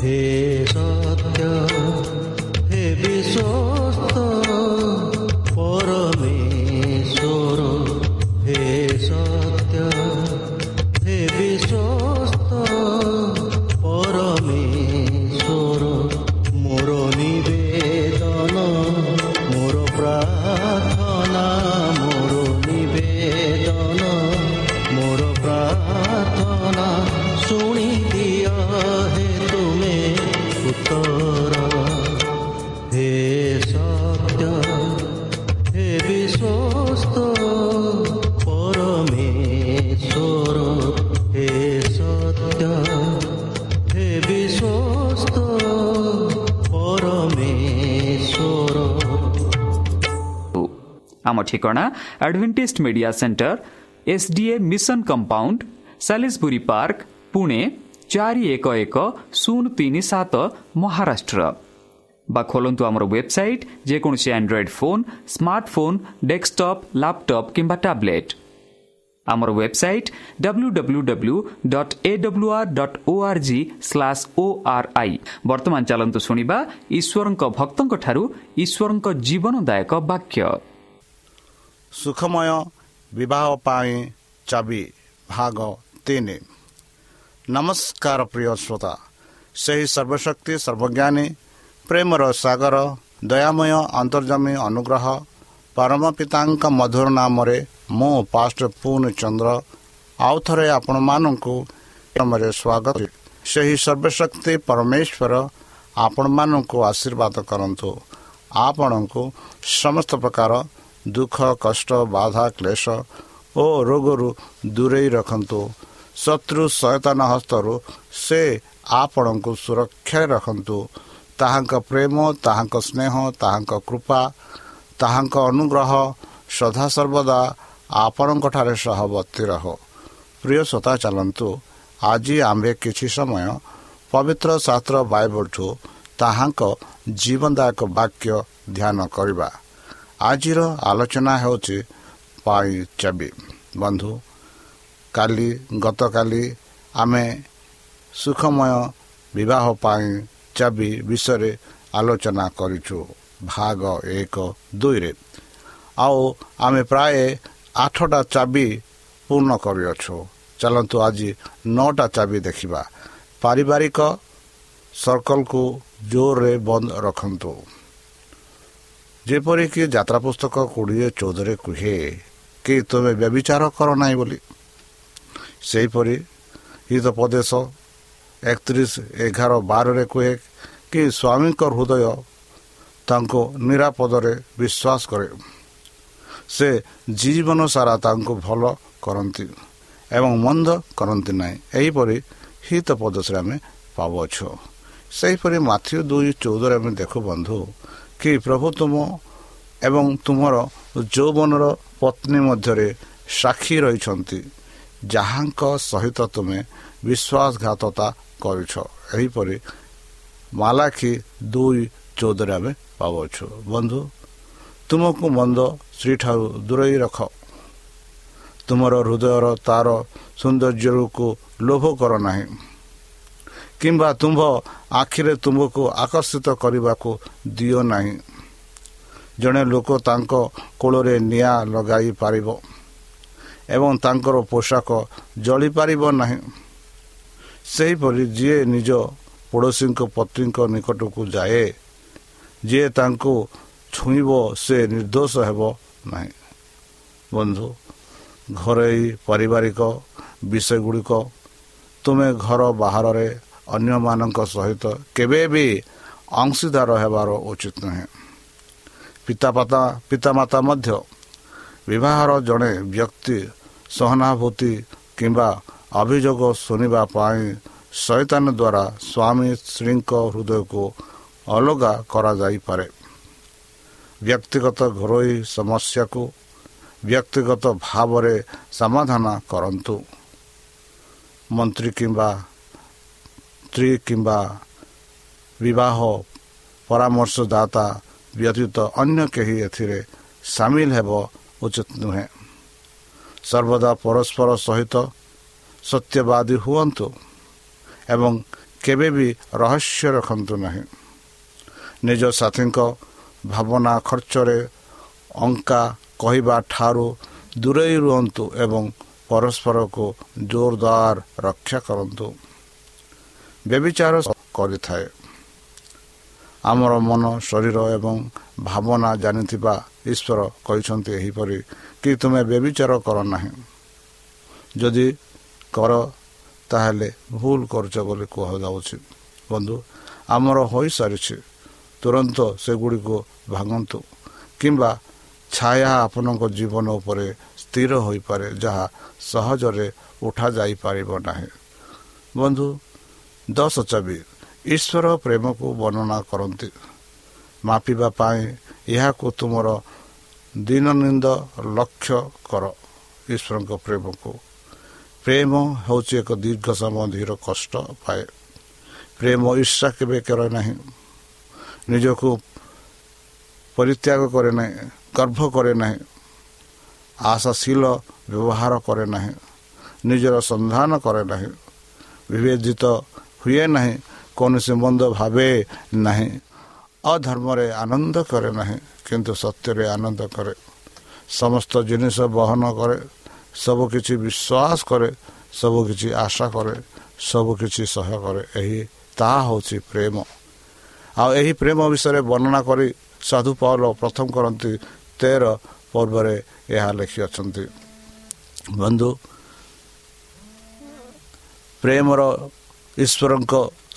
嘿。ଆମ ଠିକଣା advantage media centre SDA mission compound Salisbury park Pune ଚାରି ଏକ ଏକ ଶୂନ ତିନି ସାତ ମହାରାଷ୍ଟ୍ର ବା ଖୋଲନ୍ତୁ ଆମର ୱେବସାଇଟ୍ ଯେକୌଣସି Android phone smartphone desktop laptop କିମ୍ବା ଟ୍ୟାବ୍ଲେଟ୍ ଆମର website W W W dot A W R dot O R G slash O R I ବର୍ତ୍ତମାନ ଚାଲନ୍ତୁ ଶୁଣିବା ଈଶ୍ୱରଙ୍କ ଭକ୍ତଙ୍କଠାରୁ ଈଶ୍ୱରଙ୍କ ଜୀବନଦାୟକ ବାକ୍ୟ ସୁଖମୟ ବିବାହ ପାଇଁ ଚାବି ଭାଗ ତିନି ନମସ୍କାର ପ୍ରିୟ ଶ୍ରୋତା ସେହି ସର୍ବଶକ୍ତି ସର୍ବଜ୍ଞାନୀ ପ୍ରେମର ସାଗର ଦୟାମୟ ଅନ୍ତର୍ଜମୀ ଅନୁଗ୍ରହ ପରମ ପିତାଙ୍କ ମଧୁର ନାମରେ ମୁଁ ପାଷ୍ଟ ପୁନ ଚନ୍ଦ୍ର ଆଉ ଥରେ ଆପଣମାନଙ୍କୁ ସ୍ୱାଗତ ସେହି ସର୍ବଶକ୍ତି ପରମେଶ୍ୱର ଆପଣମାନଙ୍କୁ ଆଶୀର୍ବାଦ କରନ୍ତୁ ଆପଣଙ୍କୁ ସମସ୍ତ ପ୍ରକାର ଦୁଃଖ କଷ୍ଟ ବାଧା କ୍ଲେଶ ଓ ରୋଗରୁ ଦୂରେଇ ରଖନ୍ତୁ। ଶତ୍ରୁ ସଚେତନ ହସ୍ତରୁ ସେ ଆପଣଙ୍କୁ ସୁରକ୍ଷାରେ ରଖନ୍ତୁ। ତାହାଙ୍କ ପ୍ରେମ ତାହାଙ୍କ ସ୍ନେହ ତାହାଙ୍କ କୃପା ତାହାଙ୍କ ଅନୁଗ୍ରହ ସଦାସର୍ବଦା ଆପଣଙ୍କଠାରେ ସହବର୍ତ୍ତୀ ରହ ପ୍ରିୟ ଶ୍ରୋତା ଚାଲନ୍ତୁ। ଆଜି ଆମ୍ଭେ କିଛି ସମୟ ପବିତ୍ର ଶାସ୍ତ୍ର ବାଇବଲଠୁ ତାହାଙ୍କ ଜୀବନଦାୟକ ବାକ୍ୟ ଧ୍ୟାନ କରିବା। ଆଜିର ଆଲୋଚନା ହେଉଛି ପାଇ ଚାବି। ବନ୍ଧୁ କାଲି ଗତକାଲି ଆମେ ସୁଖମୟ ବିବାହ ପାଇଁ ଚାବି ବିଷୟରେ ଆଲୋଚନା କରିଛୁ। ଭାଗ ଏକ ଦୁଇରେ। ଆଉ ଆମେ ପ୍ରାୟ ଆଠଟା ଚାବି ପୂର୍ଣ୍ଣ କରିଅଛୁ। ଚାଲନ୍ତୁ ଆଜି ନଅଟା ଚାବି ଦେଖିବା। ପାରିବାରିକ ସର୍କଲକୁ ଜୋରରେ ବନ୍ଦ ରଖନ୍ତୁ। ଯେପରିକି ଯାତ୍ରା ପୁସ୍ତକ କୋଡ଼ିଏ ଚଉଦରେ କୁହେ କି ତୁମେ ବ୍ୟବିଚାର କର ନାହିଁ ବୋଲି। ସେହିପରି ହିତୋପଦେଶ ଏକତିରିଶ ଏଗାର ବାରରେ କୁହେ କି ସ୍ୱାମୀଙ୍କ ହୃଦୟ ତାଙ୍କୁ ନିରାପଦରେ ବିଶ୍ୱାସ କରେ। ସେ ଜୀବନ ସାରା ତାଙ୍କୁ ଭଲ କରନ୍ତି ଏବଂ ମନ୍ଦ କରନ୍ତି ନାହିଁ। ଏହିପରି ହିତପଦେଶରେ ଆମେ ପାଉଅଛୁ। ସେହିପରି ମାଥ୍ୟ ଦୁଇ ଚଉଦରେ ଆମେ ଦେଖୁ ବନ୍ଧୁ କି ପ୍ରଭୁ ତୁମ ଏବଂ ତୁମର ଯୌବନର ପତ୍ନୀ ମଧ୍ୟରେ ସାକ୍ଷୀ ରହିଛନ୍ତି ଯାହାଙ୍କ ସହିତ ତୁମେ ବିଶ୍ୱାସଘାତତା କରୁଛ। ଏହିପରି ମାଲାଖି ଦୁଇ ଚଉଦରେ ଆମେ ପାଉଛୁ ବନ୍ଧୁ ତୁମକୁ ମନ୍ଦ ସ୍ତ୍ରୀଠାରୁ ଦୂରେଇ ରଖ। ତୁମର ହୃଦୟର ତାର ସୌନ୍ଦର୍ଯ୍ୟକୁ ଲୋଭ କର ନାହିଁ। କିମ୍ବା ତୁମ୍ଭ ଆଖିରେ ତୁମକୁ ଆକର୍ଷିତ କରିବାକୁ ଦିଅ ନାହିଁ। ଜଣେ ଲୋକ ତାଙ୍କ କୋଳରେ ନିଆଁ ଲଗାଇ ପାରିବ ଏବଂ ତାଙ୍କର ପୋଷାକ ଜଳିପାରିବ ନାହିଁ। ସେହିପରି ଯିଏ ନିଜ ପଡ଼ୋଶୀଙ୍କ ପତ୍ନୀଙ୍କ ନିକଟକୁ ଯାଏ ଯିଏ ତାଙ୍କୁ ଛୁଇଁବ ସେ ନିର୍ଦ୍ଦୋଷ ହେବ ନାହିଁ। ବନ୍ଧୁ ଘରୋଇ ପାରିବାରିକ ବିଷୟଗୁଡ଼ିକ ତୁମେ ଘର ବାହାରରେ ଅନ୍ୟମାନଙ୍କ ସହିତ କେବେ ବି ଅଂଶୀଦାର ହେବାର ଉଚିତ ନୁହେଁ। ପିତାମାତା ପିତାମାତା ମଧ୍ୟ ବିବାହର ଜଣେ ବ୍ୟକ୍ତି ସହାନୁଭୂତି କିମ୍ବା ଅଭିଯୋଗ ଶୁଣିବା ପାଇଁ ଶୈତାନ ଦ୍ୱାରା ସ୍ୱାମୀ ସ୍ତ୍ରୀଙ୍କ ହୃଦୟକୁ ଅଲଗା କରାଯାଇପାରେ। ବ୍ୟକ୍ତିଗତ ଘରୋଇ ସମସ୍ୟାକୁ ବ୍ୟକ୍ତିଗତ ଭାବରେ ସମାଧାନ କରନ୍ତୁ। ମନ୍ତ୍ରୀ କିମ୍ବା ସ୍ତ୍ରୀ କିମ୍ବା ବିବାହ ପରାମର୍ଶଦାତା ବ୍ୟତୀତ ଅନ୍ୟ କେହି ଏଥିରେ ସାମିଲ ହେବ ଉଚିତ ନୁହେଁ। ସର୍ବଦା ପରସ୍ପର ସହିତ ସତ୍ୟବାଦୀ ହୁଅନ୍ତୁ ଏବଂ କେବେ ବି ରହସ୍ୟ ରଖନ୍ତୁ ନାହିଁ। ନିଜ ସାଥୀଙ୍କ ଭାବନା ଖର୍ଚ୍ଚରେ ଅଙ୍କା କହିବା ଠାରୁ ଦୂରେଇ ରୁହନ୍ତୁ ଏବଂ ପରସ୍ପରକୁ ଜୋରଦାର ରକ୍ଷା କରନ୍ତୁ। ବ୍ୟବିଚାର କରିଥାଏ। ଆମର ମନ ଶରୀର ଏବଂ ଭାବନା ଜାଣିଥିବା ଈଶ୍ୱର କହିଛନ୍ତି ଏହିପରି କି ତୁମେ ବ୍ୟବିଚାର କର ନାହିଁ। ଯଦି କର ତାହେଲେ ଭୁଲ କରୁଛ ବୋଲି କୁହାଯାଉଛି। ବନ୍ଧୁ ଆମର ହୋଇସାରିଛି। ତୁରନ୍ତ ସେଗୁଡ଼ିକୁ ଭାଙ୍ଗନ୍ତୁ କିମ୍ବା ଛାୟା ଆପଣଙ୍କ ଜୀବନ ଉପରେ ସ୍ଥିର ହୋଇପାରେ ଯାହା ସହଜରେ ଉଠାଯାଇପାରିବ ନାହିଁ। ବନ୍ଧୁ ଦଶ ଚାବି। ଈଶ୍ୱର ପ୍ରେମକୁ ବର୍ଣ୍ଣନା କରନ୍ତି। ମାପିବା ପାଇଁ ଏହାକୁ ତୁମର ଦିନନିନ୍ଦ ଲକ୍ଷ୍ୟ କର ଈଶ୍ୱରଙ୍କ ପ୍ରେମକୁ। ପ୍ରେମ ହେଉଛି ଏକ ଦୀର୍ଘ ସମୟ ଧୀର କଷ୍ଟ ପାଏ। ପ୍ରେମ ଈର୍ଷା କେବେ କରେ ନାହିଁ। ନିଜକୁ ପରିତ୍ୟାଗ କରେ ନାହିଁ ଗର୍ଭ କରେ ନାହିଁ। ଆଶାଶୀଳ ବ୍ୟବହାର କରେ ନାହିଁ। ନିଜର ସନ୍ଧାନ କରେ ନାହିଁ। ବିଭେଦିତ ହୁଏ ନାହିଁ କୌଣସି ମନ୍ଦ ଭାବେ ନାହିଁ। ଅଧର୍ମରେ ଆନନ୍ଦ କରେ ନାହିଁ କିନ୍ତୁ ସତ୍ୟରେ ଆନନ୍ଦ କରେ। ସମସ୍ତ ଜିନିଷ ବହନ କରେ ସବୁକିଛି ବିଶ୍ୱାସ କରେ ସବୁକିଛି ଆଶା କରେ ସବୁକିଛି ସହ୍ୟ କରେ। ଏହି ତାହା ହେଉଛି ପ୍ରେମ। ଆଉ ଏହି ପ୍ରେମ ବିଷୟରେ ବର୍ଣ୍ଣନା କରି ସାଧୁ ପାଉଲ ପ୍ରଥମ କରନ୍ତି ତେର ପର୍ବରେ ଏହା ଲେଖିଅଛନ୍ତି ବନ୍ଧୁ ପ୍ରେମର ଈଶ୍ୱରଙ୍କ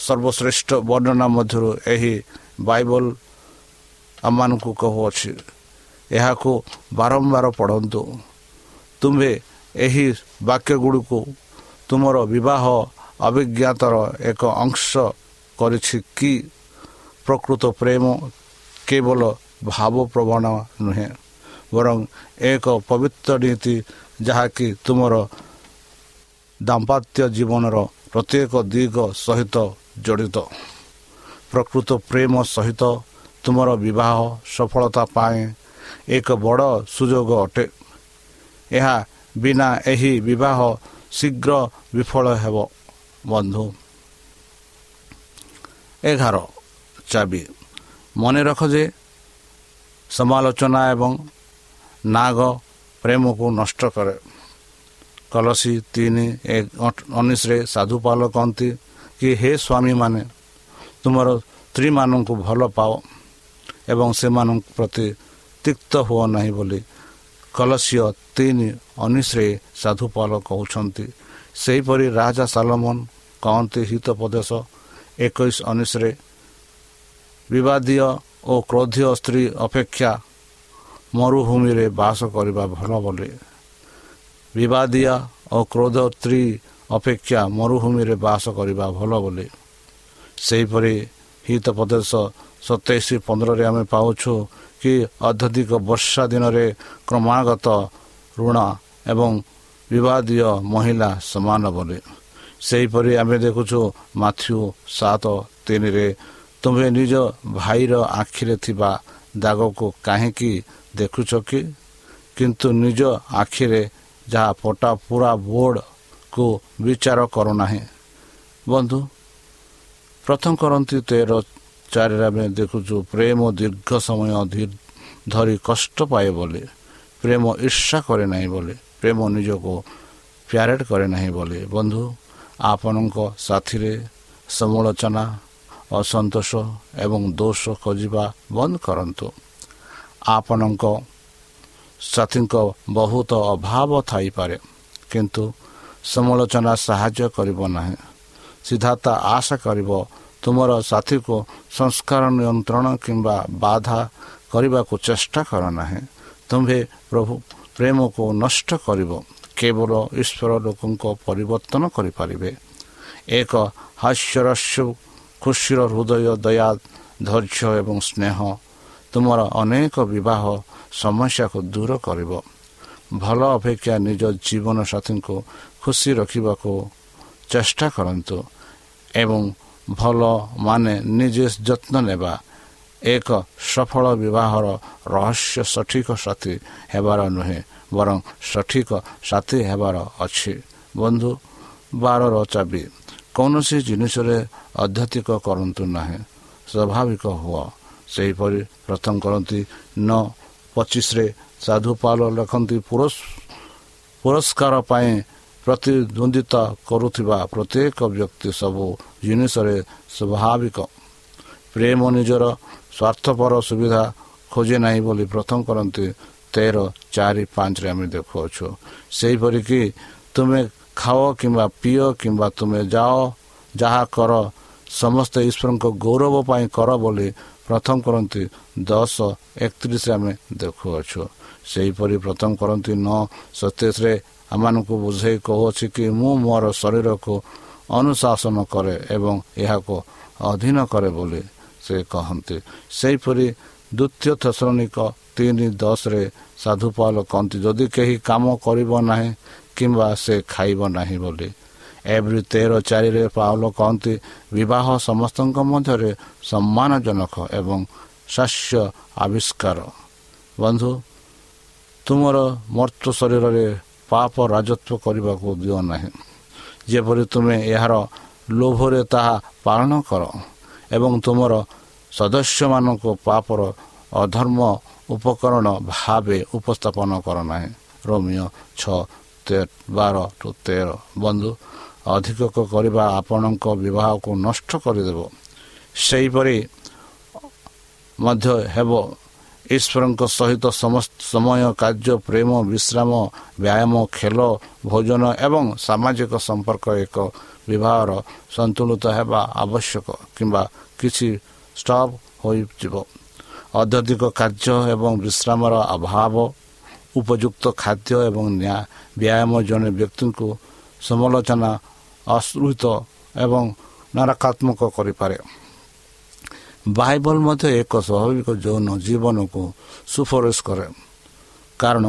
ସର୍ବଶ୍ରେଷ୍ଠ ବର୍ଣ୍ଣନା ମଧ୍ୟରୁ ଏହି ବାଇବଲ ଆମମାନଙ୍କୁ କହୁଅଛି ଏହାକୁ ବାରମ୍ବାର ପଢ଼ନ୍ତୁ। ତୁମ୍ଭେ ଏହି ବାକ୍ୟ ଗୁଡ଼ିକୁ ତୁମର ବିବାହ ଅଭିଜ୍ଞତାର ଏକ ଅଂଶ କରିଛି କି? ପ୍ରକୃତ ପ୍ରେମ କେବଳ ଭାବପ୍ରବଣ ନୁହେଁ ବରଂ ଏକ ପବିତ୍ର ନୀତି ଯାହାକି ତୁମର ଦାମ୍ପତ୍ୟ ଜୀବନର ପ୍ରତ୍ୟେକ ଦିଗ ସହିତ ଜଡ଼ିତ। ପ୍ରକୃତ ପ୍ରେମ ସହିତ ତୁମର ବିବାହ ସଫଳତା ପାଇଁ ଏକ ବଡ଼ ସୁଯୋଗ ଅଟେ। ଏହା ବିନା ଏହି ବିବାହ ଶୀଘ୍ର ବିଫଳ ହେବ ବନ୍ଧୁ। ଏଗାର ଚାବି। ମନେ ରଖ ଯେ ସମାଲୋଚନା ଏବଂ ନାଗ ପ୍ରେମକୁ ନଷ୍ଟ କରେ। କଲସୀ ତିନି ଉଣେଇଶରେ ସାଧୁପାଲ କହନ୍ତି କି ହେ ସ୍ୱାମୀମାନେ ତୁମର ସ୍ତ୍ରୀମାନଙ୍କୁ ଭଲ ପାଅ ଏବଂ ସେମାନଙ୍କ ପ୍ରତି ତିକ୍ତ ହୁଅ ନାହିଁ ବୋଲି କଲସିୟ ତିନି ଉଣେଇଶରେ ସାଧୁପାଲ କହୁଛନ୍ତି। ସେହିପରି ରାଜା ସାଲମନ କହନ୍ତି ହିତପଦେଶ ଏକୋଇଶ ଉଣେଇଶରେ ବିବାଦୀୟ ଓ କ୍ରୋଧୀୟ ସ୍ତ୍ରୀ ଅପେକ୍ଷା ମରୁଭୂମିରେ ବାସ କରିବା ଭଲ ବୋଲି। ବିବାଦିଆ ଓ କ୍ରୋଧ ସ୍ତ୍ରୀ ଅପେକ୍ଷା ମରୁଭୂମିରେ ବାସ କରିବା ଭଲ ବୋଲି। ସେହିପରି ହିତପଦେଶ ସତେଇଶ ପନ୍ଦରରେ ଆମେ ପାଉଛୁ କି ଅତ୍ୟଧିକ ବର୍ଷା ଦିନରେ କ୍ରମାଗତ ଋଣ ଏବଂ ବିବାଦୀୟ ମହିଳା ସମାନ ବୋଲି। ସେହିପରି ଆମେ ଦେଖୁଛୁ ମାଥ୍ୟୁ ସାତ ତିନିରେ ତୁମେ ନିଜ ଭାଇର ଆଖିରେ ଥିବା ଦାଗକୁ କାହିଁକି ଦେଖୁଛ କି? କିନ୍ତୁ ନିଜ ଆଖିରେ ଯାହା ପଟା ପୁରା ବୋର୍ଡ଼କୁ ବିଚାର କରୁନାହିଁ ବନ୍ଧୁ ପ୍ରଥମ କରନ୍ତି ତେର ଚାରିରେ ଆମେ ଦେଖୁଛୁ ପ୍ରେମ ଦୀର୍ଘ ସମୟ ଧରି କଷ୍ଟ ପାଏ ବୋଲି ପ୍ରେମ ଈର୍ଷା କରେ ନାହିଁ ବୋଲି ପ୍ରେମ ନିଜକୁ ପ୍ୟାରେଡ଼ କରେ ନାହିଁ ବୋଲି ବନ୍ଧୁ ଆପଣଙ୍କ ସାଥିରେ ସମାଲୋଚନା ଅସନ୍ତୋଷ ଏବଂ ଦୋଷ ଖୋଜିବା ବନ୍ଦ କରନ୍ତୁ ଆପଣଙ୍କ ସାଥୀଙ୍କ ବହୁତ ଅଭାବ ଥାଇପାରେ କିନ୍ତୁ ସମାଲୋଚନା ସାହାଯ୍ୟ କରିବ ନାହିଁ। ସିଦ୍ଧାର୍ଥ ଆଶା କରିବ ତୁମର ସାଥୀକୁ ସଂସ୍କାର ନିୟନ୍ତ୍ରଣ କିମ୍ବା ବାଧା କରିବାକୁ ଚେଷ୍ଟା କର ନାହିଁ। ତୁମ୍ଭେ ପ୍ରଭୁ ପ୍ରେମକୁ ନଷ୍ଟ କରିବ କେବଳ ଈଶ୍ୱର ଲୋକଙ୍କ ପରିବର୍ତ୍ତନ କରିପାରିବେ। ଏକ ହାସ୍ୟରସ୍ୟ ଖୁସିର ହୃଦୟ ଦୟା ଧୈର୍ଯ୍ୟ ଏବଂ ସ୍ନେହ ତୁମର ଅନେକ ବିବାହ ସମସ୍ୟାକୁ ଦୂର କରିବ। ଭଲ ଅପେକ୍ଷା ନିଜ ଜୀବନସାଥୀଙ୍କୁ ଖୁସି ରଖିବାକୁ ଚେଷ୍ଟା କରନ୍ତୁ ଏବଂ ଭଲ ମାନେ ନିଜେ ଯତ୍ନ ନେବା। ଏକ ସଫଳ ବିବାହର ରହସ୍ୟ ସଠିକ ସାଥୀ ହେବାର ନୁହେଁ ବରଂ ସଠିକ ସାଥୀ ହେବାର ଅଛି। ବନ୍ଧୁ ବାରର ଚାବି କୌଣସି ଜିନିଷରେ ଅଧ୍ୟାତ୍ମିକ କରନ୍ତୁ ନାହିଁ ସ୍ୱାଭାବିକ ହୁଅ। ସେହିପରି ପ୍ରଥମ କରନ୍ତି ନଅ ପଚିଶରେ ସାଧୁପାଲ ଲେଖନ୍ତି ପୁରସ୍କାର ପାଇଁ ପ୍ରତିଦ୍ୱନ୍ଦିତା କରୁଥିବା ପ୍ରତ୍ୟେକ ବ୍ୟକ୍ତି ସବୁ ଜିନିଷରେ ସ୍ୱାଭାବିକ। ପ୍ରେମ ନିଜର ସ୍ୱାର୍ଥପର ସୁବିଧା ଖୋଜେ ନାହିଁ ବୋଲି ପ୍ରଥମ କରନ୍ତି। ତେର ଚାରି ପାଞ୍ଚରେ ଆମେ ଦେଖୁଅଛୁ। ସେହିପରିକି ତୁମେ ଖାଅ କିମ୍ବା ପିଅ କିମ୍ବା ତୁମେ ଯାଅ ଯାହା କର ସମସ୍ତେ ଈଶ୍ୱରଙ୍କ ଗୌରବ ପାଇଁ କର ବୋଲି ପ୍ରଥମ କରନ୍ତି ଦଶ ଏକତିରିଶରେ ଆମେ ଦେଖୁଅଛୁ। ସେହିପରି ପ୍ରଥମ କରନ୍ତି ନଅ ସତେଇଶରେ ଆମମାନଙ୍କୁ ବୁଝେଇ କହୁଅଛି କି ମୁଁ ମୋର ଶରୀରକୁ ଅନୁଶାସନ କରେ ଏବଂ ଏହାକୁ ଅଧୀନ କରେ ବୋଲି ସେ କହନ୍ତି। ସେହିପରି ଦ୍ୱିତୀୟ ଥେସନିକ ତିନି ଦଶରେ ସାଧୁପାଲ କହନ୍ତି ଯଦି କେହି କାମ କରିବ ନାହିଁ କିମ୍ବା ସେ ଖାଇବ ନାହିଁ ବୋଲି ଏଭ୍ରି ତେର ଚାରିରେ ପାଉଲ କହନ୍ତି ବିବାହ ସମସ୍ତଙ୍କ ମଧ୍ୟରେ ସମ୍ମାନଜନକ ଏବଂ ଶାସ୍ୟ ଆବିଷ୍କାର। ବନ୍ଧୁ ତୁମର ମର୍ତ୍ତ ଶରୀରରେ ପାପ ରାଜତ୍ୱ କରିବାକୁ ଦିଅ ନାହିଁ। ଯେପରି ତୁମେ ଏହାର ଲୋଭରେ ତାହା ପାଳନ କର ଏବଂ ତୁମର ସଦସ୍ୟମାନଙ୍କୁ ପାପର ଅଧର୍ମ ଉପକରଣ ଭାବେ ଉପସ୍ଥାପନ କର ନାହିଁ। ରୋମିଓ ଛଅ ବାର ଟୁ ତେର। ବନ୍ଧୁ ଅଧିକ କରିବା ଆପଣଙ୍କ ବିବାହକୁ ନଷ୍ଟ କରିଦେବ। ସେହିପରି ମଧ୍ୟ ହେବ। ଈଶ୍ୱରଙ୍କ ସହିତ ସମୟ କାର୍ଯ୍ୟ ପ୍ରେମ ବିଶ୍ରାମ ବ୍ୟାୟାମ ଖେଳ ଭୋଜନ ଏବଂ ସାମାଜିକ ସମ୍ପର୍କ ଏକ ବିବାହର ସନ୍ତୁଳିତ ହେବା ଆବଶ୍ୟକ କିମ୍ବା କିଛି ଷ୍ଟପ୍ ହୋଇଯିବ। ଅତ୍ୟଧିକ କାର୍ଯ୍ୟ ଏବଂ ବିଶ୍ରାମର ଅଭାବ ଉପଯୁକ୍ତ ଖାଦ୍ୟ ଏବଂ ବ୍ୟାୟାମ ଜଣେ ବ୍ୟକ୍ତିଙ୍କୁ ସମାଲୋଚନା ଅସୃତ ଏବଂ ନରକାତ୍ମକ କରିପାରେ। ବାଇବଲ ମଧ୍ୟ ଏକ ସ୍ୱାଭାବିକ ଯୌନ ଜୀବନକୁ ସୁପାରିଶ କରେ। କାରଣ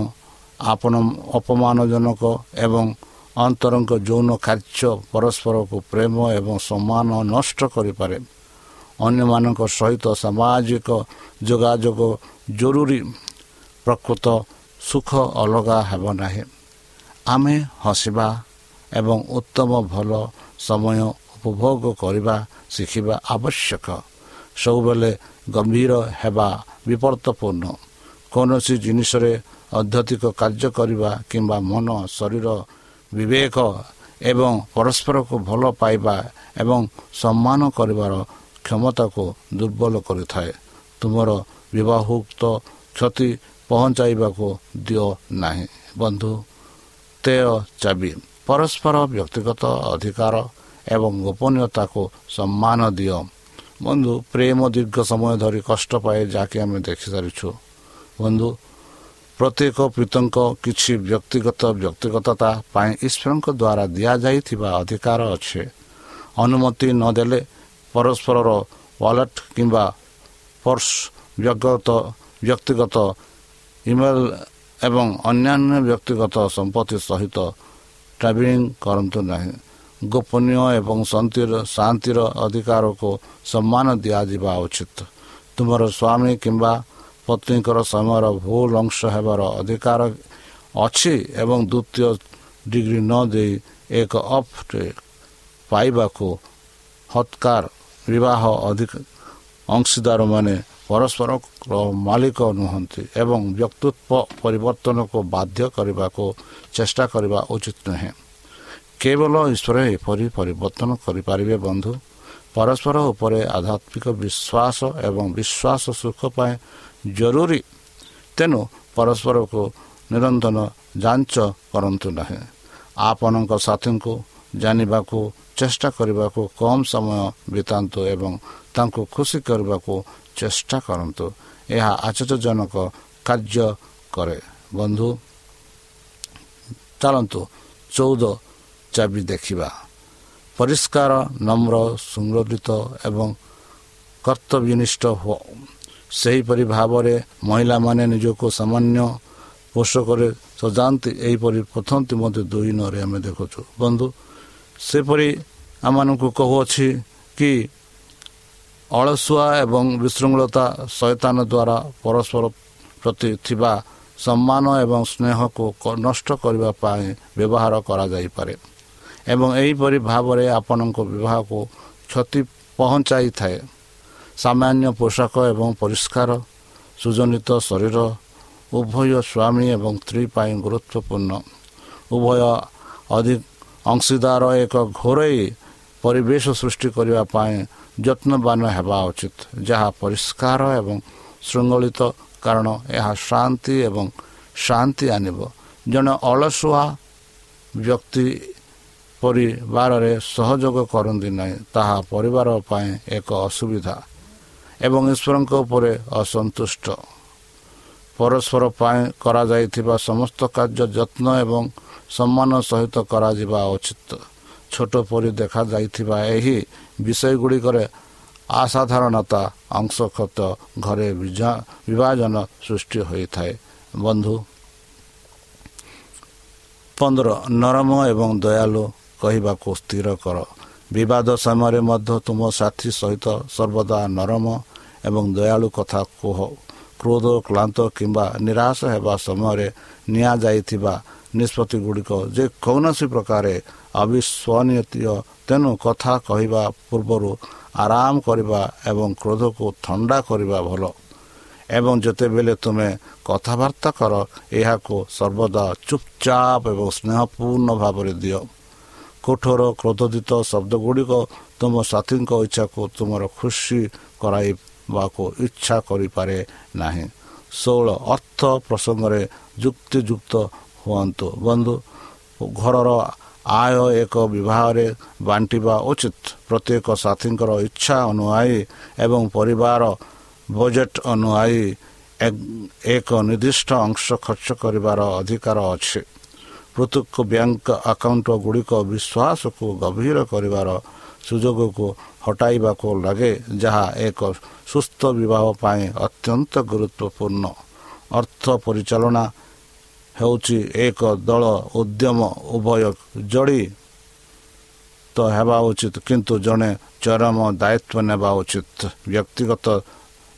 ଆପଣ ଅପମାନଜନକ ଏବଂ ଅନ୍ତରଙ୍କ ଯୌନ କାର୍ଯ୍ୟ ପରସ୍ପରକୁ ପ୍ରେମ ଏବଂ ସମ୍ମାନ ନଷ୍ଟ କରିପାରେ। ଅନ୍ୟମାନଙ୍କ ସହିତ ସାମାଜିକ ଯୋଗାଯୋଗ ଜରୁରୀ। ପ୍ରକୃତ ସୁଖ ଅଲଗା ହେବ ନାହିଁ। ଆମେ ହସିବା ଏବଂ ଉତ୍ତମ ଭଲ ସମୟ ଉପଭୋଗ କରିବା ଶିଖିବା ଆବଶ୍ୟକ। ସବୁବେଳେ ଗମ୍ଭୀର ହେବା ବିପଦପୂର୍ଣ୍ଣ କୌଣସି ଜିନିଷରେ ଅଧ୍ୟଧିକ କାର୍ଯ୍ୟ କରିବା କିମ୍ବା ମନ ଶରୀର ବିବେକ ଏବଂ ପରସ୍ପରକୁ ଭଲ ପାଇବା ଏବଂ ସମ୍ମାନ କରିବାର କ୍ଷମତାକୁ ଦୁର୍ବଳ କରିଥାଏ। ତୁମର ବିବାହୋକ୍ତ କ୍ଷତି ପହଞ୍ଚାଇବାକୁ ଦିଅ ନାହିଁ। ବନ୍ଧୁ ତେୟ ଚାବି। ପରସ୍ପର ବ୍ୟକ୍ତିଗତ ଅଧିକାର ଏବଂ ଗୋପନୀୟତାକୁ ସମ୍ମାନ ଦିଅ। ବନ୍ଧୁ ପ୍ରେମ ଦୀର୍ଘ ସମୟ ଧରି କଷ୍ଟ ପାଏ ଯାହାକି ଆମେ ଦେଖିସାରିଛୁ। ବନ୍ଧୁ ପ୍ରତ୍ୟେକ ପିତଙ୍କ କିଛି ବ୍ୟକ୍ତିଗତ ବ୍ୟକ୍ତିଗତତା ପାଇଁ ଈଶ୍ୱରଙ୍କ ଦ୍ୱାରା ଦିଆଯାଇଥିବା ଅଧିକାର ଅଛି। ଅନୁମତି ନଦେଲେ ପରସ୍ପରର ୱାଲେଟ୍ କିମ୍ବା ପର୍ସ ବ୍ୟକ୍ତିଗତ ବ୍ୟକ୍ତିଗତ ଇମେଲ୍ ଏବଂ ଅନ୍ୟାନ୍ୟ ବ୍ୟକ୍ତିଗତ ସମ୍ପତ୍ତି ସହିତ ଟ୍ରାଭେଲିଂ କରନ୍ତୁ ନାହିଁ। ଗୋପନୀୟ ଏବଂ ଶାନ୍ତିର ଅଧିକାରକୁ ସମ୍ମାନ ଦିଆଯିବା ଉଚିତ। ତୁମର ସ୍ୱାମୀ କିମ୍ବା ପତ୍ନୀଙ୍କର ସମୟର ଭୁଲ ଅଂଶ ହେବାର ଅଧିକାର ଅଛି ଏବଂ ଦ୍ୱିତୀୟ ଡିଗ୍ରୀ ନ ଦେଇ ଏକ ଅଫ୍ ପାଇବାକୁ ହତ୍କାର ବିବାହ ଅଧିକ ଅଂଶୀଦାରମାନେ ପରସ୍ପରର ମାଲିକ ନୁହନ୍ତି ଏବଂ ବ୍ୟକ୍ତିତ୍ୱ ପରିବର୍ତ୍ତନକୁ ବାଧ୍ୟ କରିବାକୁ ଚେଷ୍ଟା କରିବା ଉଚିତ ନୁହେଁ। କେବଳ ଈଶ୍ୱର ଏପରି ପରିବର୍ତ୍ତନ କରିପାରିବେ ବନ୍ଧୁ। ପରସ୍ପର ଉପରେ ଆଧ୍ୟାତ୍ମିକ ବିଶ୍ୱାସ ଏବଂ ବିଶ୍ୱାସ ସୁଖ ପାଇଁ ଜରୁରୀ। ତେଣୁ ପରସ୍ପରକୁ ନିରନ୍ତର ଯାଞ୍ଚ କରନ୍ତୁ ନାହିଁ। ଆପଣଙ୍କ ସାଥୀଙ୍କୁ ଜାଣିବାକୁ ଚେଷ୍ଟା କରିବାକୁ କମ୍ ସମୟ ବିତାନ୍ତୁ ଏବଂ ତାଙ୍କୁ ଖୁସି କରିବାକୁ ଚେଷ୍ଟା କରନ୍ତୁ ଏହା ଆଶ୍ଚର୍ଯ୍ୟଜନକ କାର୍ଯ୍ୟ କରେ ବନ୍ଧୁ ଚାଲନ୍ତୁ ଚଉଦ ଚାବି ଦେଖିବା ପରିଷ୍କାର ନମ୍ର ସଂଗଠିତ ଏବଂ କର୍ତ୍ତବ୍ୟନିଷ୍ଠ ହୁଅ ସେହିପରି ଭାବରେ ମହିଳାମାନେ ନିଜକୁ ସାମାନ୍ୟ ପୋଷକରେ ସଜାନ୍ତି ଏହିପରି ପ୍ରଥମ ମଧ୍ୟ ଦୁଇ ନରେ ଆମେ ଦେଖୁଛୁ ବନ୍ଧୁ ସେପରି ଆମମାନଙ୍କୁ କହୁଅଛି କି ଅଳସୁଆ ଏବଂ ବିଶୃଙ୍ଖଳତା ସୈତାନ ଦ୍ୱାରା ପରସ୍ପର ପ୍ରତି ଥିବା ସମ୍ମାନ ଏବଂ ସ୍ନେହକୁ ନଷ୍ଟ କରିବା ପାଇଁ ବ୍ୟବହାର କରାଯାଇପାରେ ଏବଂ ଏହିପରି ଭାବରେ ଆପଣଙ୍କ ବିବାହକୁ କ୍ଷତି ପହଞ୍ଚାଇଥାଏ। ସାମାନ୍ୟ ପୋଷାକ ଏବଂ ପରିଷ୍କାର ସୁଜନିତ ଶରୀର ଉଭୟ ସ୍ୱାମୀ ଏବଂ ସ୍ତ୍ରୀ ପାଇଁ ଗୁରୁତ୍ୱପୂର୍ଣ୍ଣ। ଉଭୟ ଅଧିକ ଅଂଶୀଦାର ଏକ ଘୋରେଇ ପରିବେଶ ସୃଷ୍ଟି କରିବା ପାଇଁ ଯତ୍ନବାନ ହେବା ଉଚିତ। ଯାହା ପରିଷ୍କାର ଏବଂ ଶୃଙ୍ଖଳିତ କାରଣ ଏହା ଶାନ୍ତି ଏବଂ ଶାନ୍ତି ଆଣିବ। ଜଣେ ଅଳସୁଆ ବ୍ୟକ୍ତି ପରିବାରରେ ସହଯୋଗ କରନ୍ତି ନାହିଁ ତାହା ପରିବାର ପାଇଁ ଏକ ଅସୁବିଧା ଏବଂ ଈଶ୍ୱରଙ୍କ ଉପରେ ଅସନ୍ତୁଷ୍ଟ। ପରସ୍ପର ପାଇଁ କରାଯାଇଥିବା ସମସ୍ତ କାର୍ଯ୍ୟ ଯତ୍ନ ଏବଂ ସମ୍ମାନ ସହିତ କରାଯିବା ଉଚିତ। ଛୋଟ ପରି ଦେଖାଯାଇଥିବା ଏହି ବିଷୟ ଗୁଡ଼ିକରେ ଅସାଧାରଣତା ଅଂଶକ୍ଷତ ଘରେ ବିଭାଜନ ସୃଷ୍ଟି ହୋଇଥାଏ। ବନ୍ଧୁ ପନ୍ଦର ନରମ ଏବଂ ଦୟାଲୁ କହିବାକୁ ସ୍ଥିର କର। ବିବାଦ ସମୟରେ ମଧ୍ୟ ତୁମ ସାଥୀ ସହିତ ସର୍ବଦା ନରମ ଏବଂ ଦୟାଳୁ କଥା କୁହ। କ୍ରୋଧ କ୍ଳାନ୍ତ କିମ୍ବା ନିରାଶ ହେବା ସମୟରେ ନିଆଯାଇଥିବା ନିଷ୍ପତ୍ତି ଗୁଡ଼ିକ ଯେ କୌଣସି ପ୍ରକାର ଅବିଶ୍ୱନୀୟ ତେଣୁ କଥା କହିବା ପୂର୍ବରୁ ଆରାମ କରିବା ଏବଂ କ୍ରୋଧକୁ ଥଣ୍ଡା କରିବା ଭଲ। ଏବଂ ଯେତେବେଳେ ତୁମେ କଥାବାର୍ତ୍ତା କର ଏହାକୁ ସର୍ବଦା ଚୁପଚାପ ଏବଂ ସ୍ନେହପୂର୍ଣ୍ଣ ଭାବରେ ଦିଅ। କଠୋର ଶବ୍ଦ ଗୁଡ଼ିକ ତୁମ ସାଥୀଙ୍କ ଇଚ୍ଛାକୁ ତୁମର ଖୁସି କରାଇବାକୁ ଇଚ୍ଛା କରିପାରେ ନାହିଁ। ଷୋହଳ ଅର୍ଥ ପ୍ରସଙ୍ଗରେ ଯୁକ୍ତିଯୁକ୍ତ ହୁଅନ୍ତୁ। ବନ୍ଧୁ ଘରର ଆୟ ଏକ ବିବାହରେ ବାଣ୍ଟିବା ଉଚିତ। ପ୍ରତ୍ୟେକ ସାଥୀଙ୍କର ଇଚ୍ଛା ଅନୁଯାୟୀ ଏବଂ ପରିବାର ବଜେଟ୍ ଅନୁଯାୟୀ ଏକ ନିର୍ଦ୍ଦିଷ୍ଟ ଅଂଶ ଖର୍ଚ୍ଚ କରିବାର ଅଧିକାର ଅଛି। ପ୍ରତ୍ୟେକ ବ୍ୟାଙ୍କ ଆକାଉଣ୍ଟ ଗୁଡ଼ିକ ବିଶ୍ୱାସକୁ ଗଭୀର କରିବାର ସୁଯୋଗକୁ ହଟାଇବାକୁ ଲାଗେ ଯାହା ଏକ ସୁସ୍ଥ ବିବାହ ପାଇଁ ଅତ୍ୟନ୍ତ ଗୁରୁତ୍ୱପୂର୍ଣ୍ଣ। ଅର୍ଥ ପରିଚାଳନା ହେଉଛି ଏକ ଦଳ ଉଦ୍ୟମ ଉଭୟ ଯୋଡ଼ି ତ ହେବା ଉଚିତ। କିନ୍ତୁ ଜଣେ ଚରମ ଦାୟିତ୍ୱ ନେବା ଉଚିତ। ବ୍ୟକ୍ତିଗତ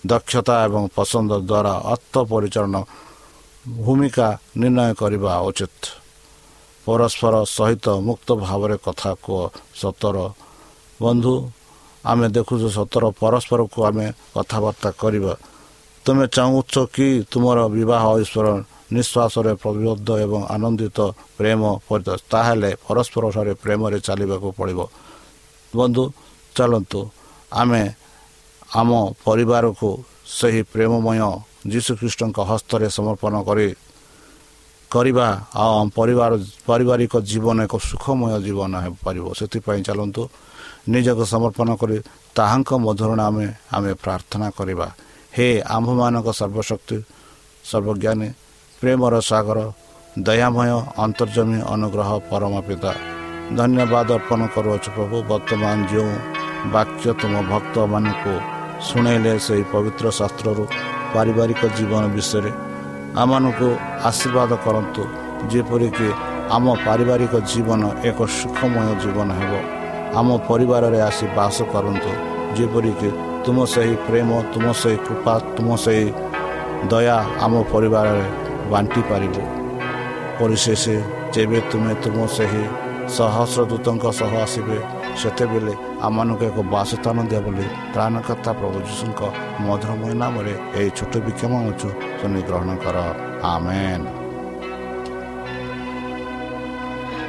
ଦକ୍ଷତା ଏବଂ ପସନ୍ଦ ଦ୍ୱାରା ଅର୍ଥ ପରିଚାଳନା ଭୂମିକା ନିର୍ଣ୍ଣୟ କରିବା ଉଚିତ। ପରସ୍ପର ସହିତ ମୁକ୍ତ ଭାବରେ କଥା କୁହ ସତର। ବନ୍ଧୁ ଆମେ ଦେଖୁଛୁ ସତର ପରସ୍ପରକୁ ଆମେ କଥାବାର୍ତ୍ତା କରିବା। ତୁମେ ଚାହୁଁଛ କି ତୁମର ବିବାହ ଈଶ୍ୱର ନିଶ୍ୱାସରେ ପ୍ରବୃଦ୍ଧ ଏବଂ ଆନନ୍ଦିତ ପ୍ରେମ ତାହେଲେ ପରସ୍ପର ଠାରେ ପ୍ରେମରେ ଚାଲିବାକୁ ପଡ଼ିବ। ବନ୍ଧୁ ଚାଲନ୍ତୁ। ଆମେ ଆମ ପରିବାରକୁ ସେହି ପ୍ରେମମୟ ଯୀଶୁଖ୍ରୀଷ୍ଟଙ୍କ ହସ୍ତରେ ସମର୍ପଣ କରି କରିବା ଆଉ ପରିବାର ପାରିବାରିକ ଜୀବନ ଏକ ସୁଖମୟ ଜୀବନ ହେଇପାରିବ ସେଥିପାଇଁ ଚାଲନ୍ତୁ। ନିଜକୁ ସମର୍ପଣ କରି ତାହାଙ୍କ ମଧୁରଣ ଆମେ ଆମେ ପ୍ରାର୍ଥନା କରିବା। ହେ ଆମ୍ଭମାନଙ୍କ ସର୍ବଶକ୍ତି ସର୍ବଜ୍ଞାନୀ ପ୍ରେମର ସାଗର ଦୟାମୟ ଅନ୍ତର୍ଜମୀ ଅନୁଗ୍ରହ ପରମ ପିତା ଧନ୍ୟବାଦ ଅର୍ପଣ କରୁଅଛୁ ପ୍ରଭୁ ବର୍ତ୍ତମାନ ଯେଉଁ ବାକ୍ୟ ତୁମ ଭକ୍ତମାନଙ୍କୁ ଶୁଣେଇଲେ ସେହି ପବିତ୍ର ଶାସ୍ତ୍ରରୁ ପାରିବାରିକ ଜୀବନ ବିଷୟରେ ଆମମାନଙ୍କୁ ଆଶୀର୍ବାଦ କରନ୍ତୁ ଯେପରିକି ଆମ ପାରିବାରିକ ଜୀବନ ଏକ ସୁଖମୟ ଜୀବନ ହେବ। ଆମ ପରିବାରରେ ଆସି ବାସ କରନ୍ତୁ ଯେପରିକି ତୁମ ସେହି ପ୍ରେମ ତୁମ ସେହି କୃପା ତୁମ ସେହି ଦୟା ଆମ ପରିବାରରେ ବାଣ୍ଟି ପାରିବ ପରିଶେଷ ଯେବେ ତୁମେ ତୁମ ସେହି ସହସ୍ର ଦୂତଙ୍କ ସହ ଆସିବେ ସେତେବେଳେ ଆମମାନଙ୍କୁ ଏକ ବାସସ୍ଥାନ ଦିଅ ବୋଲି ତ୍ରାଣକର୍ତ୍ତା ପ୍ରଭୁ ଯୀଶୁଙ୍କ ମଧୁରମୟ ନାମରେ ଏହି ଛୋଟ ବିକ୍ଷମ ଅଛୁ ଶୁଣି ଗ୍ରହଣ କର। ଆମେନ୍।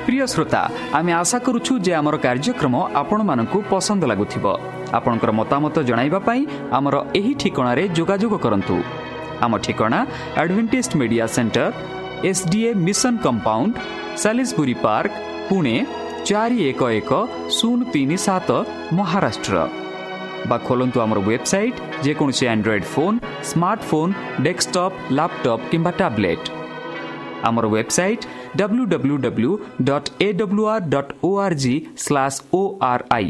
ପ୍ରିୟ ଶ୍ରୋତା ଆମେ ଆଶା କରୁଛୁ ଯେ ଆମର କାର୍ଯ୍ୟକ୍ରମ ଆପଣମାନଙ୍କୁ ପସନ୍ଦ ଲାଗୁଥିବ। ଆପଣଙ୍କର ମତାମତ ଜଣାଇବା ପାଇଁ ଆମର ଏହି ଠିକଣାରେ ଯୋଗାଯୋଗ କରନ୍ତୁ। ଠିକଣା advantage media centre S D A mission compound Salisbury park Pune ଚାରି ଏକ ଏକ ଶୂନ ତିନି ସାତ ମହାରାଷ୍ଟ୍ର ବା ଖୋଲନ୍ତୁ ଆମର ୱେବସାଇଟ୍ ଯେକୌଣସି Android phone smartphone desktop laptop କିମ୍ବା ଟ୍ୟାବ୍ଲେଟ୍ ଆମର website W W W dot A W R dot O R G slash O R I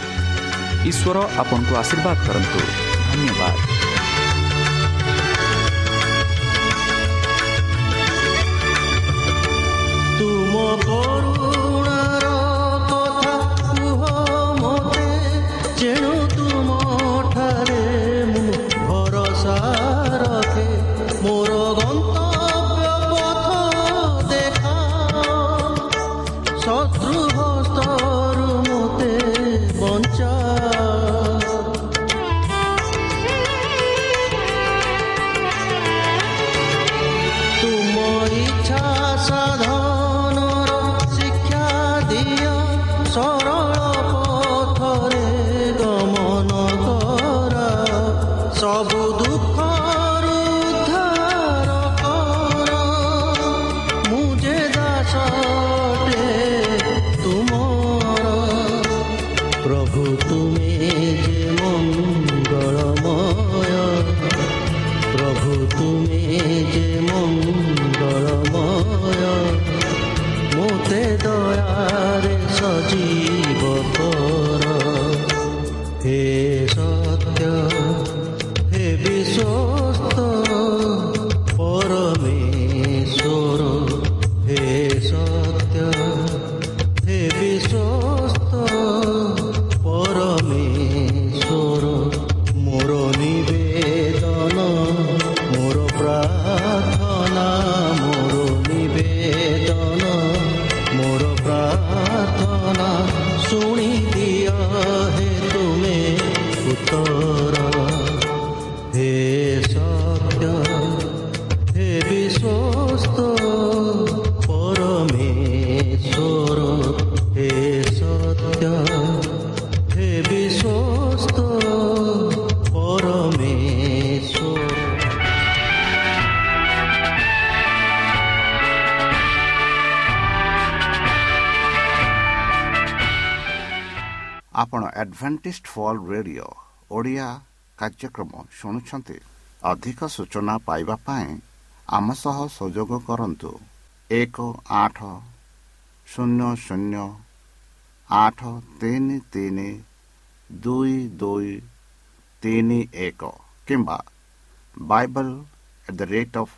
ଈଶ୍ୱର ଆପଣଙ୍କୁ ଆଶୀର୍ବାଦ କରନ୍ତୁ। ଧନ୍ୟବାଦ। ତୁମ ହେ ସତ୍ୟ ହେ ବିଶ୍ୱସ୍ତ ପରମେଶ୍ୱର ହେ ସତ୍ୟ ହେ ବିଶ୍ୱସ୍ତ ପରମେଶ୍ୱର ଆପଣ ଆଡଭେଣ୍ଟିଷ୍ଟ ଫଲ୍ ରେଡ଼ିଓ ଓଡ଼ିଆ କାର୍ଯ୍ୟକ୍ରମ ଶୁଣୁଛନ୍ତି। ଅଧିକ ସୂଚନା ପାଇବା ପାଇଁ ଆମ ସହ ସଂଯୋଗ କରନ୍ତୁ। ଏକ ଆଠ ଶୂନ୍ୟ ଶୂନ୍ୟ ଆଠ ତିନି ତିନି ଦୁଇ ଦୁଇ ତିନି ଏକ କିମ୍ବା Bible at the rate of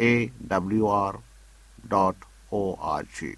A W R dot O R G